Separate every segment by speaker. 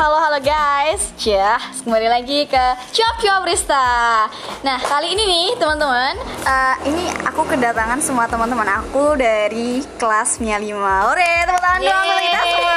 Speaker 1: halo halo guys. Ya, kembali lagi ke Cuap Cuap Rista. Nah, kali ini nih teman-teman eh, Ini aku kedatangan semua teman-teman aku dari kelas Mia 5 Ore, tepuk tangan dong untuk kita semua.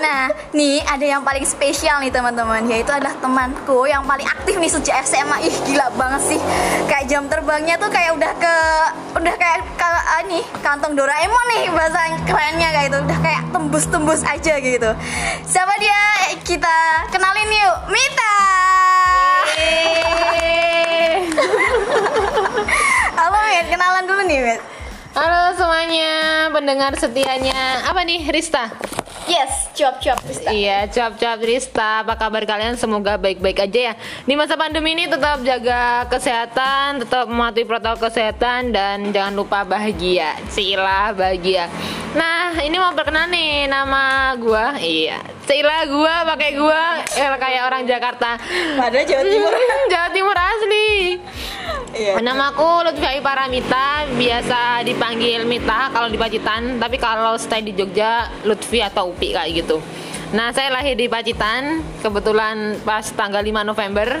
Speaker 1: Nah, nih ada yang paling spesial nih teman-teman Yaitu adalah temanku yang paling aktif nih sejak SMA Ih, gila banget sih. Kayak jam terbangnya tuh kayak udah ke Udah kayak nih, kantong Doraemon nih bahasa kerennya kayak itu Udah kayak tembus-tembus aja gitu. Siapa dia? Kita kenalin yuk Mita. Halo Mit, kenalan dulu nih Mit
Speaker 2: Halo semuanya, pendengar setianya. Apa nih, Rista?
Speaker 1: Yes, cuap-cuap Rista.
Speaker 2: Iya, cap-cap Rista. Apa kabar kalian? Semoga baik-baik aja ya. Di masa pandemi ini tetap jaga kesehatan, tetap mematuhi protokol kesehatan dan jangan lupa bahagia. Cila bahagia. Nah, ini mau perkenalan nih nama gua. Iya, Cila gua pakai gua eh, kayak orang Jakarta.
Speaker 1: Padahal Jawa Timur
Speaker 2: Jawa Timur asli.
Speaker 1: Iya.
Speaker 2: Nama aku Lutfi Paramita, biasa dipanggil Mita kalau di Pacitan, tapi kalau stay di Jogja Lutfi atau Upi kayak gitu. Nah, saya lahir di Pacitan, kebetulan pas tanggal 5 November.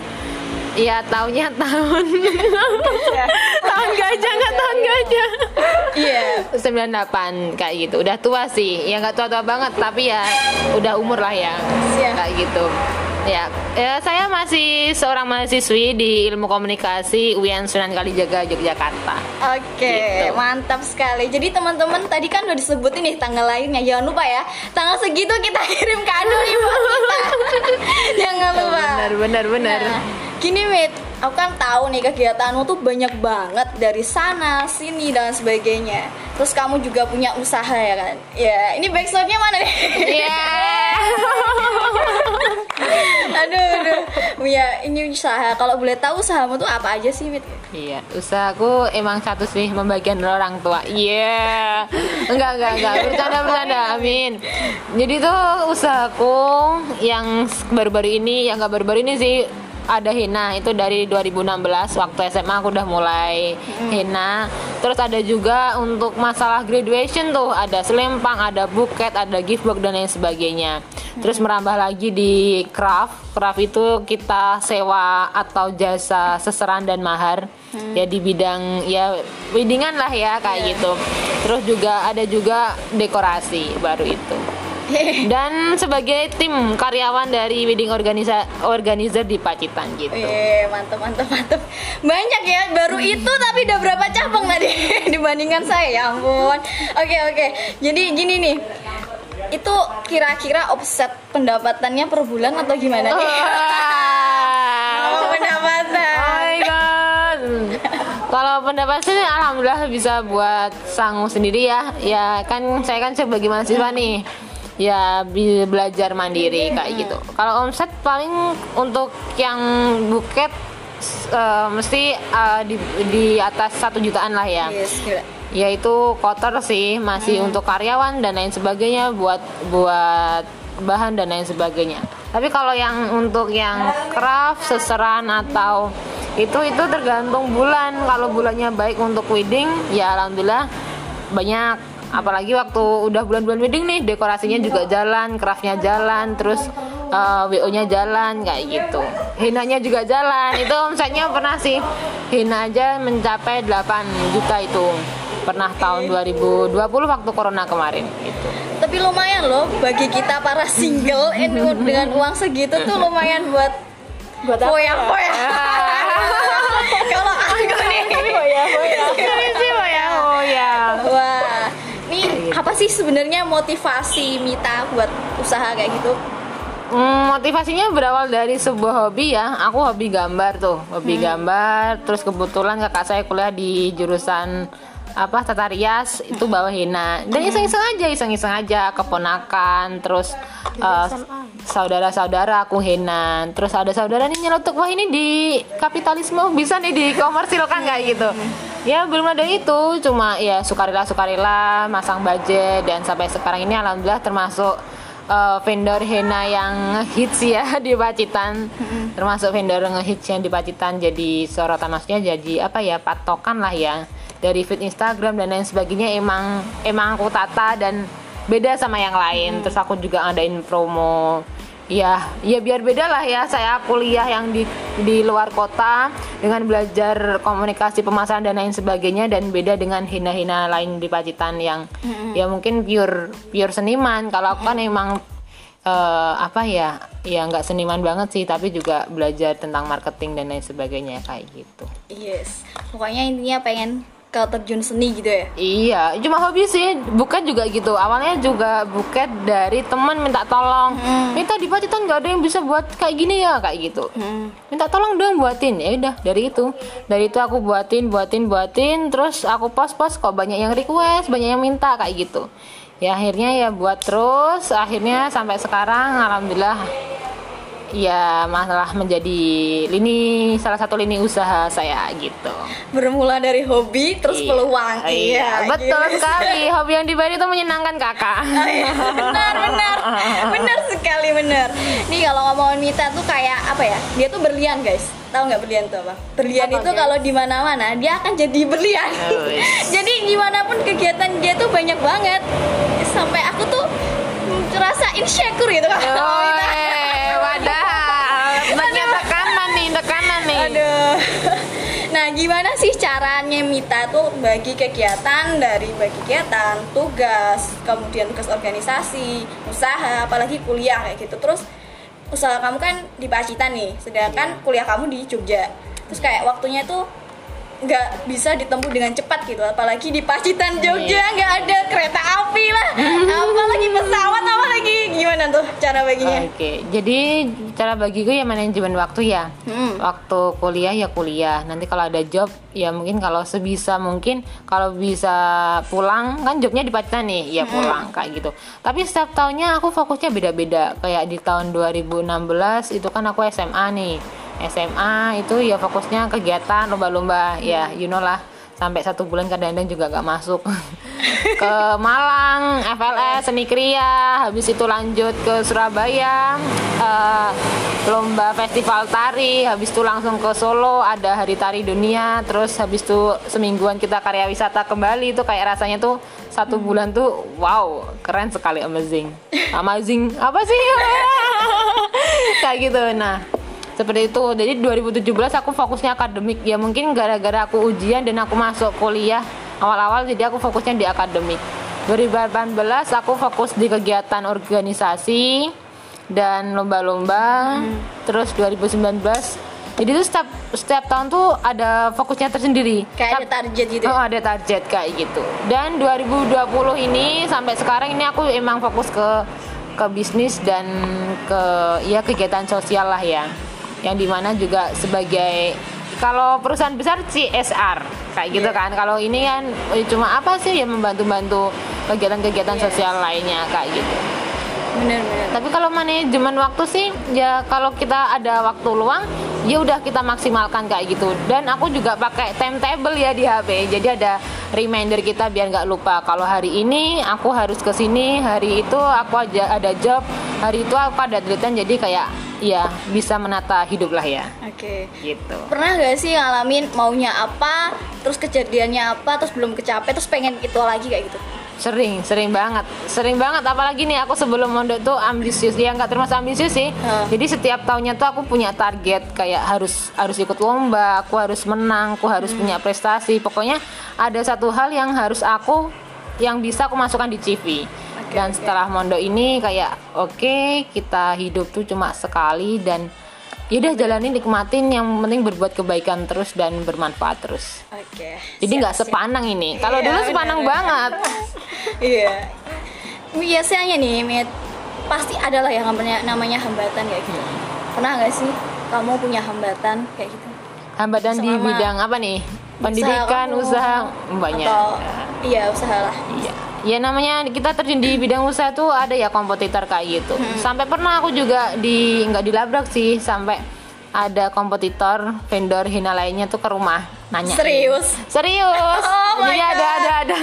Speaker 2: Ya, tahunnya tahun tahun gajah nggak tahun gajah.
Speaker 1: Iya
Speaker 2: 98 kayak gitu. Udah tua sih. Ya nggak tua-tua banget, tapi ya udah umur lah ya.
Speaker 1: Siap.
Speaker 2: Kayak gitu. Ya, ya, saya masih seorang mahasiswi di Ilmu Komunikasi UIN Sunan Kalijaga Yogyakarta.
Speaker 1: Oke,
Speaker 2: Gitu.
Speaker 1: mantap sekali. Jadi teman-teman tadi kan udah disebutin nih tanggal lahirnya. Jangan lupa ya, tanggal segitu kita kirim kado nih buat kita. Jangan lupa.
Speaker 2: Benar, benar, benar.
Speaker 1: Nah, gini Mit, aku kan tahu nih kegiatanmu tuh banyak banget dari sana, sini dan sebagainya. Terus kamu juga punya usaha ya kan? Ya, ini backstorynya mana nih?
Speaker 2: Iya.
Speaker 1: aduh, aduh. Ya, ini usaha. Kalau boleh tahu usahamu tuh apa aja sih, Mit?
Speaker 2: Iya, usahaku emang satu sih membagian orang tua. Iya. Enggak, enggak, enggak. Bercanda, bercanda. Amin. Jadi tuh usahaku yang baru-baru ini, yang enggak baru-baru ini sih ada henna itu dari 2016 waktu SMA aku udah mulai henna terus ada juga untuk masalah graduation tuh ada selempang ada buket ada gift box dan lain sebagainya. Terus merambah lagi di craft. Craft itu kita sewa atau jasa seseran dan mahar. Ya di bidang ya weddingan lah ya kayak gitu. Terus juga ada juga dekorasi baru itu dan sebagai tim karyawan dari wedding organisa organizer di Pacitan gitu.
Speaker 1: Wih, mantap, mantap, mantap. Banyak ya, baru itu tapi udah berapa cabang tadi dibandingkan saya, ya ampun. Oke, oke. Jadi gini nih, itu kira-kira offset pendapatannya per bulan atau gimana nih? Oh, pendapatan.
Speaker 2: Oh my god. Kalau pendapat sih alhamdulillah bisa buat sangu sendiri ya. Ya kan saya kan sebagai mahasiswa nih. Ya belajar mandiri kayak gitu. Kalau omset paling untuk yang buket eh, mesti eh, di, di atas satu jutaan lah ya.
Speaker 1: Yes, gila.
Speaker 2: yaitu kotor sih masih untuk karyawan dan lain sebagainya buat buat bahan dan lain sebagainya tapi kalau yang untuk yang craft seseran atau itu itu tergantung bulan kalau bulannya baik untuk wedding ya alhamdulillah banyak apalagi waktu udah bulan-bulan wedding nih dekorasinya juga jalan craftnya jalan terus uh, wo nya jalan kayak gitu. Hinanya juga jalan. Itu omsetnya pernah sih. Hina aja mencapai 8 juta itu. Pernah tahun 2020 waktu corona kemarin gitu.
Speaker 1: Tapi lumayan loh bagi kita para single eh, dengan uang segitu tuh lumayan buat buat foya-foya. Sih sebenarnya motivasi Mita buat usaha kayak gitu?
Speaker 2: Hmm, motivasinya berawal dari sebuah hobi ya. Aku hobi gambar tuh, hobi gambar. Terus kebetulan kakak saya kuliah di jurusan apa tata rias. Itu bawa hina. Dan iseng-iseng aja iseng-iseng aja. Keponakan terus eh, saudara-saudara aku hina. Terus ada saudara nih nyelotok wah ini di kapitalisme bisa nih dikomersilkan kayak gitu ya belum ada itu. Cuma ya sukarela sukarela masang budget dan sampai sekarang ini alhamdulillah termasuk uh, vendor henna yang hits ya di Pacitan. Termasuk vendor ngehits yang di Pacitan jadi sorotan maksudnya jadi apa ya patokan lah ya dari feed Instagram dan lain sebagainya. Emang emang aku tata dan beda sama yang lain. Terus aku juga ngadain promo ya ya biar beda lah ya. Saya kuliah yang di di luar kota dengan belajar komunikasi pemasaran dan lain sebagainya dan beda dengan hina-hina lain di Pacitan yang ya mungkin pure pure seniman. Kalau aku kan emang eh, apa ya ya nggak seniman banget sih tapi juga belajar tentang marketing dan lain sebagainya kayak gitu.
Speaker 1: Yes. Pokoknya intinya pengen ke terjun seni gitu ya.
Speaker 2: Iya, cuma hobi sih. Buket juga gitu. Awalnya juga buket dari teman minta tolong. Minta di Pacitan nggak ada yang bisa buat kayak gini ya, kayak gitu. Minta tolong dong buatin. Ya udah, dari itu. Dari itu aku buatin, buatin, buatin. Terus aku post-post kok banyak yang request, banyak yang minta kayak gitu. Ya akhirnya ya buat terus. Akhirnya sampai sekarang alhamdulillah ya masalah menjadi lini salah satu lini usaha saya gitu.
Speaker 1: Bermula dari hobi terus
Speaker 2: Iya,
Speaker 1: peluang.
Speaker 2: Iya, betul
Speaker 1: gitu.
Speaker 2: sekali. Hobi yang diberi itu menyenangkan kakak.
Speaker 1: Oh, iya. benar benar benar sekali benar nih kalau ngomongin Mita tuh kayak apa ya dia tuh berlian guys tahu nggak berlian tuh apa berlian
Speaker 2: Apa,
Speaker 1: itu kalau di mana mana dia akan jadi berlian
Speaker 2: Oh, yes.
Speaker 1: jadi gimana pun kegiatan dia tuh banyak banget sampai aku tuh mm, rasa insecure gitu kan
Speaker 2: Woi, tekanan nih.
Speaker 1: Aduh. Nah, gimana sih caranya Mita tuh bagi kegiatan dari bagi kegiatan, tugas, kemudian tugas organisasi, usaha, apalagi kuliah kayak gitu. Terus usaha kamu kan di Pacitan nih, sedangkan kuliah kamu di Jogja. Terus kayak waktunya tuh nggak bisa ditempuh dengan cepat gitu apalagi di Pacitan Jogja nggak ada kereta api lah gimana tuh cara baginya
Speaker 2: Oke, jadi cara bagiku ya manajemen waktu ya.
Speaker 1: Hmm.
Speaker 2: Waktu kuliah ya kuliah. Nanti kalau ada job ya mungkin kalau sebisa mungkin kalau bisa pulang kan jobnya di Pacitan nih, ya pulang kayak gitu. Tapi setiap tahunnya aku fokusnya beda-beda. Kayak di tahun 2016 itu kan aku SMA nih. SMA itu ya fokusnya kegiatan lomba-lomba ya you know lah sampai satu bulan kadang-kadang juga gak masuk. Ke Malang FLS seni kriya habis itu lanjut ke Surabaya eh, lomba festival tari. Habis itu langsung ke Solo ada hari tari dunia. Terus habis itu semingguan kita karya wisata kembali. Itu kayak rasanya tuh satu bulan tuh wow keren sekali amazing. Amazing apa sih? Kayak gitu. Nah seperti itu. Jadi 2017 aku fokusnya akademik. Ya mungkin gara-gara aku ujian dan aku masuk kuliah awal-awal jadi aku fokusnya di akademik. 2018 aku fokus di kegiatan organisasi dan lomba-lomba. Terus 2019 jadi itu setiap setiap tahun tuh ada fokusnya tersendiri.
Speaker 1: Kayak ada target gitu
Speaker 2: Oh ada target kayak gitu. Dan 2020 ini sampai sekarang ini aku emang fokus ke ke bisnis dan ke ya kegiatan sosial lah ya. Yang di mana juga sebagai kalau perusahaan besar CSR kayak gitu
Speaker 1: Iya.
Speaker 2: kan. Kalau ini kan eh, cuma apa sih ya membantu-bantu kegiatan-kegiatan
Speaker 1: Yes.
Speaker 2: sosial lainnya kayak gitu.
Speaker 1: Bener-bener
Speaker 2: Tapi kalau manajemen waktu sih ya kalau kita ada waktu luang ya udah kita maksimalkan kayak gitu. Dan aku juga pakai timetable ya di HP. Jadi ada reminder kita biar nggak lupa kalau hari ini aku harus ke sini, hari itu aku aja ada job, hari itu aku ada deadline jadi kayak ya bisa menata hidup lah ya.
Speaker 1: oke
Speaker 2: Gitu.
Speaker 1: pernah gak sih ngalamin maunya apa terus kejadiannya apa terus belum kecapai terus pengen itu lagi kayak gitu
Speaker 2: Sering, sering banget, sering banget. Apalagi nih aku sebelum mondok tuh ambisius, ya nggak termasuk ambisius sih.
Speaker 1: Hmm.
Speaker 2: Jadi setiap tahunnya tuh aku punya target kayak harus harus ikut lomba, aku harus menang, aku harus punya prestasi. Pokoknya ada satu hal yang harus aku yang bisa aku masukkan di CV.
Speaker 1: Oke,
Speaker 2: dan setelah mondok ini kayak oke kita hidup tuh cuma sekali dan yaudah jalanin nikmatin yang penting berbuat kebaikan terus dan bermanfaat terus.
Speaker 1: oke
Speaker 2: Jadi
Speaker 1: siap,
Speaker 2: nggak sepanang ini. Kalau
Speaker 1: Iya,
Speaker 2: dulu sepanang
Speaker 1: bener.
Speaker 2: banget.
Speaker 1: iya biasanya nih Mit pasti ada lah yang namanya namanya hambatan kayak gitu pernah gak sih kamu punya hambatan kayak gitu
Speaker 2: Hambatan di bidang apa nih? Pendidikan,
Speaker 1: kamu.
Speaker 2: usaha, banyak.
Speaker 1: atau iya usaha lah
Speaker 2: Iya. Ya namanya kita terjun di bidang usaha tuh ada ya kompetitor kayak gitu.
Speaker 1: Hmm.
Speaker 2: Sampai pernah aku juga di nggak dilabrak sih sampai ada kompetitor vendor hina lainnya tuh ke rumah nanya.
Speaker 1: serius
Speaker 2: Serius.
Speaker 1: Oh
Speaker 2: Jadi ada ada ada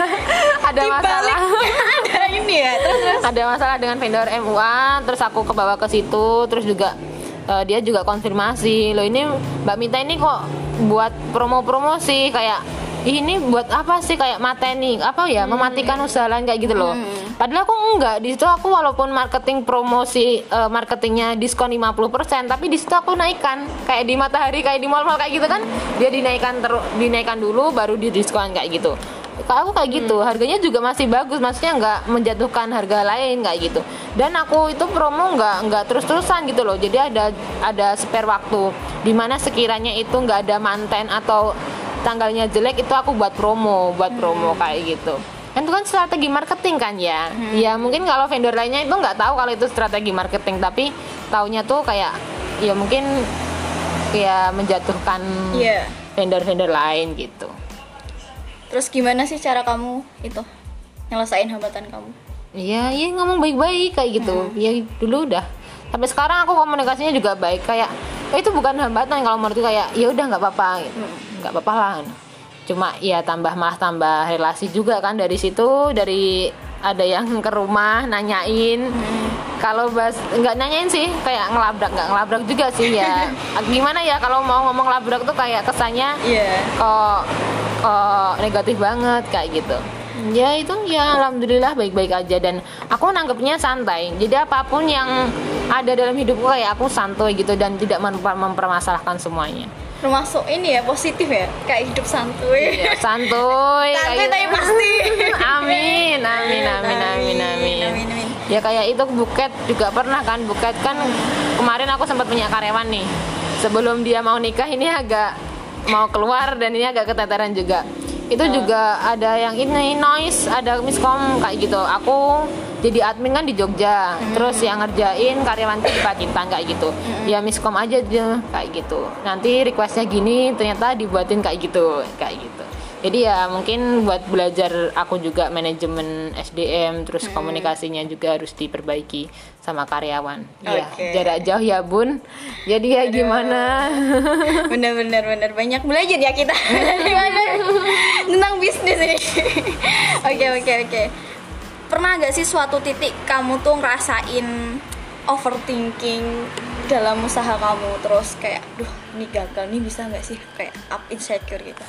Speaker 2: ada masalah.
Speaker 1: ada ini ya terus terus
Speaker 2: ada masalah dengan vendor MUA terus aku kebawa ke situ terus juga eh, dia juga konfirmasi loh ini Mbak Mita ini kok buat promo-promo sih kayak "Ih, ini buat apa sih kayak mateni? Apa ya mematikan usaha lain kayak gitu loh. Padahal aku enggak. Di situ aku walaupun marketing promosi eh, marketingnya diskon 50% tapi di situ aku naikkan. Kayak di matahari kayak di mall-mall kayak gitu kan dia dinaikkan terus dinaikkan dulu baru di diskon kayak gitu. Kalau aku kayak gitu, harganya juga masih bagus, maksudnya nggak menjatuhkan harga lain kayak gitu. Dan aku itu promo nggak nggak terus-terusan gitu loh, jadi ada ada spare waktu. Di mana sekiranya itu nggak ada manten atau tanggalnya jelek itu aku buat promo, buat promo kayak gitu. Kan itu kan strategi marketing kan ya. Ya mungkin kalau vendor lainnya itu nggak tahu kalau itu strategi marketing, tapi taunya tuh kayak ya mungkin kayak menjatuhkan
Speaker 1: Iya.
Speaker 2: vendor-vendor lain gitu.
Speaker 1: Terus gimana sih cara kamu itu nyelesain hambatan kamu?
Speaker 2: Iya, iya ngomong baik-baik kayak gitu. Ya dulu udah. Sampai sekarang aku komunikasinya juga baik kayak "Eh, itu bukan hambatan kalau menurutku kayak ya udah nggak apa-apa gitu. Nggak apa-apa lah. Cuma ya tambah malah tambah relasi juga kan dari situ dari ada yang ke rumah nanyain. Kalau bas nggak nanyain sih kayak ngelabrak nggak ngelabrak juga sih ya. Gimana ya kalau mau ngomong labrak tuh kayak kesannya
Speaker 1: Iya.
Speaker 2: kok kok negatif banget kayak gitu. Ya itu ya alhamdulillah baik-baik aja. Dan aku nanggepnya santai. Jadi apa pun yang ada dalam hidupku kayak aku santuy gitu dan tidak memper- mempermasalahkan semuanya
Speaker 1: Termasuk ini ya positif ya, kayak hidup santuy.
Speaker 2: ya, santuy
Speaker 1: Santuy tapi
Speaker 2: gitu.
Speaker 1: pasti.
Speaker 2: amin amin amin amin amin
Speaker 1: Amin, amin.
Speaker 2: ya kayak itu buket juga pernah kan buket kan kemarin aku sempat punya karyawan nih sebelum dia mau nikah ini agak mau keluar dan ini agak keteteran juga itu juga ada yang ini noise ada miskom kayak gitu aku jadi admin kan di Jogja. Terus yang ngerjain karyawanku di Pacitan kayak gitu. Ya miskom aja dia kayak gitu. Nanti requestnya gini ternyata dibuatin kayak gitu kayak gitu. Jadi ya mungkin buat belajar aku juga manajemen SDM terus komunikasinya juga harus diperbaiki sama karyawan. Ya
Speaker 1: Oke.
Speaker 2: jarak jauh ya bun. Jadi ya gimana?
Speaker 1: Bener bener. Banyak belajar ya kita. Gimana? Tentang bisnis ini. Oke oke oke pernah gak sih suatu titik kamu tuh ngerasain overthinking dalam usaha kamu? Terus kayak duh ini gagal nih bisa nggak sih? Kayak up insecure gitu.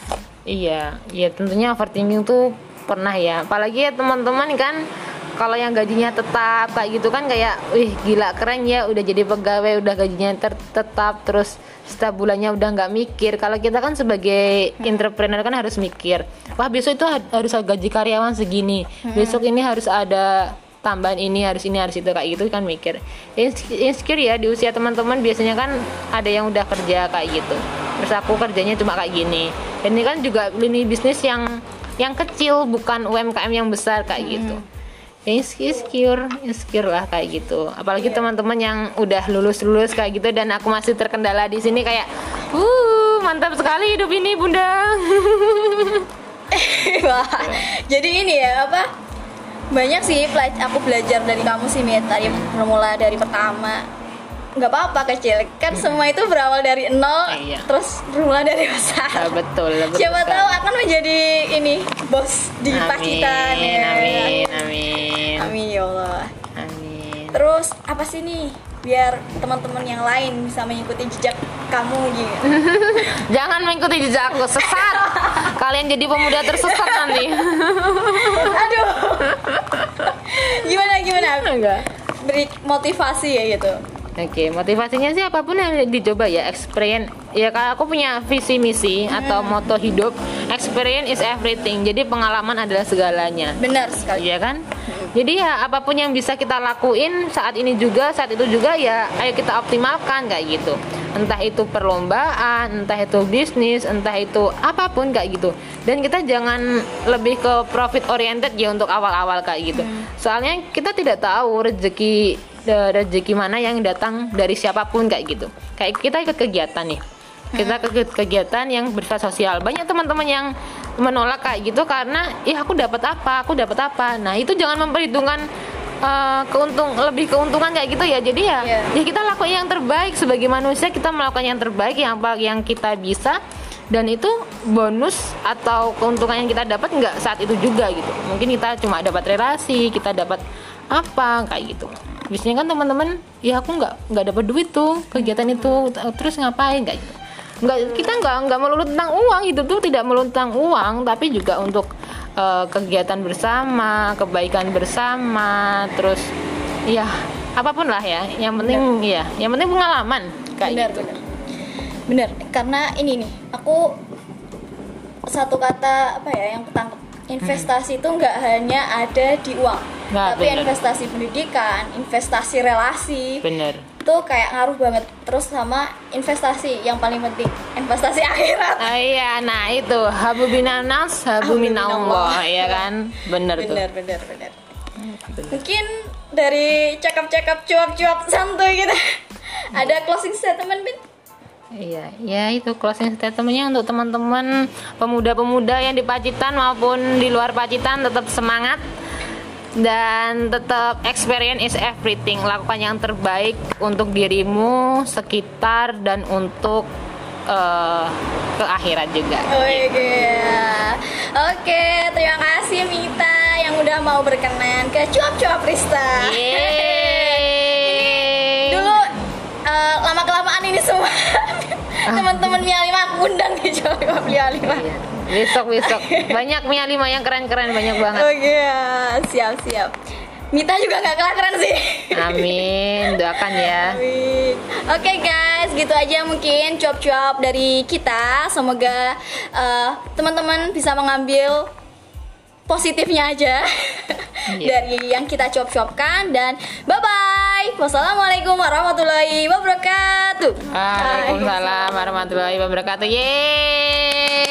Speaker 2: Iya, iya tentunya overthinking tuh pernah ya. Apalagi ya teman-teman kan kalau yang gajinya tetap kayak gitu kan kayak wih gila keren ya udah jadi pegawai udah gajinya ter- tetap terus setiap bulannya udah nggak mikir. Kalau kita kan sebagai entrepreneur kan harus mikir wah besok itu ha- harus gaji karyawan segini besok ini harus ada tambahan ini harus ini harus itu kayak gitu kan mikir. Ins- insecure ya di usia teman-teman biasanya kan ada yang udah kerja kayak gitu. Terus aku kerjanya cuma kayak gini. Dan ini kan juga lini bisnis yang yang kecil bukan UMKM yang besar kayak gitu. Ya ins- insecure insecure lah kayak gitu. Apalagi teman-teman yang udah lulus lulus kayak gitu dan aku masih terkendala di sini kayak uh mantap sekali hidup ini bunda.
Speaker 1: Wah, jadi ini ya apa banyak sih aku belajar dari kamu sih Mit dari bermula dari pertama nggak apa-apa kecil. Kan semua itu berawal dari nol
Speaker 2: Iya.
Speaker 1: terus bermula dari besar.
Speaker 2: Ah, betul betul
Speaker 1: siapa tahu akan menjadi ini bos di Pacitan
Speaker 2: amin
Speaker 1: ya.
Speaker 2: amin amin.
Speaker 1: Amin ya Allah.
Speaker 2: Amin.
Speaker 1: Terus apa sih nih biar teman-teman yang lain bisa mengikuti jejak kamu gitu
Speaker 2: Jangan mengikuti jejak aku sesat. Kalian jadi pemuda tersesat nanti.
Speaker 1: aduh. Gimana gimana?
Speaker 2: Enggak.
Speaker 1: beri motivasi ya gitu
Speaker 2: Oke, motivasinya sih apa pun yang dicoba ya, experience. Ya kalau aku punya visi misi atau moto hidup, experience is everything. Jadi pengalaman adalah segalanya.
Speaker 1: benar sekali
Speaker 2: Iya kan? Jadi ya apa pun yang bisa kita lakuin saat ini juga, saat itu juga ya ayo kita optimalkan kayak gitu. Entah itu perlombaan, entah itu bisnis, entah itu apa pun kayak gitu. Dan kita jangan lebih ke profit oriented ya untuk awal-awal kayak gitu. Soalnya kita tidak tahu rezeki rezeki mana yang datang dari siapa pun kayak gitu. Kayak kita ikut kegiatan nih. Kita ke ke- kegiatan yang bersifat sosial. Banyak teman-teman yang menolak kayak gitu karena ya aku dapat apa? Aku dapat apa? Nah itu jangan memperhitungkan eh, keuntung lebih keuntungan kayak gitu ya. Jadi ya
Speaker 1: Iya.
Speaker 2: ya kita lakukan yang terbaik. Sebagai manusia kita melakukan yang terbaik yang apa yang kita bisa. Dan itu bonus atau keuntungan yang kita dapat nggak saat itu juga gitu. Mungkin kita cuma dapat relasi kita dapat apa kayak gitu biasanya kan teman-teman ya aku nggak nggak dapat duit tuh kegiatan itu. Terus ngapain? Kayak gitu nggak kita nggak nggak melulu tentang uang. Hidup tuh tidak melulu tentang uang tapi juga untuk eh, kegiatan bersama, kebaikan bersama, terus ya apa pun lah ya. Yang penting ya, yang penting pengalaman kayak
Speaker 1: benar
Speaker 2: gitu.
Speaker 1: benar. Benar karena ini nih aku satu kata apa ya yang ketangkep investasi itu nggak hanya ada di uang
Speaker 2: Nggak,
Speaker 1: tapi
Speaker 2: benar.
Speaker 1: investasi pendidikan investasi relasi
Speaker 2: Bener.
Speaker 1: itu kayak ngaruh banget terus sama investasi yang paling penting investasi akhirat
Speaker 2: Ah, iya, nah itu habu binanas, habu
Speaker 1: minallah,
Speaker 2: ya kan? Bener tuh.
Speaker 1: benar benar benar mungkin dari cakap-cakap cuap-cuap santuy gitu ada closing statement bin
Speaker 2: Iya, ya itu closing statementnya untuk teman-teman pemuda-pemuda yang di Pacitan maupun di luar Pacitan tetap semangat dan tetap experience is everything. Lakukan yang terbaik untuk dirimu, sekitar dan untuk eh, ke akhirat juga.
Speaker 1: Oke, oke, terima kasih Mita yang udah mau berkenan ke cuap-cuap Rista.
Speaker 2: Yeay.
Speaker 1: Dulu eh, lama kelamaan ini semua teman-teman Mia Lima aku undang di cuap-cuap Mia Lima.
Speaker 2: Iya. Besok besok banyak Mia lima yang keren-keren banyak banget.
Speaker 1: Oke, ya, siap siap. Mita juga nggak kalah keren sih.
Speaker 2: Amin, doakan ya.
Speaker 1: Amin. Oke guys, gitu aja mungkin cuap-cuap dari kita. Semoga eh, teman-teman bisa mengambil positifnya aja
Speaker 2: Iya.
Speaker 1: dari yang kita cuap-cuapkan dan bye bye. Wassalamualaikum warahmatullahi wabarakatuh.
Speaker 2: Waalaikumsalam warahmatullahi wabarakatuh. Yeay.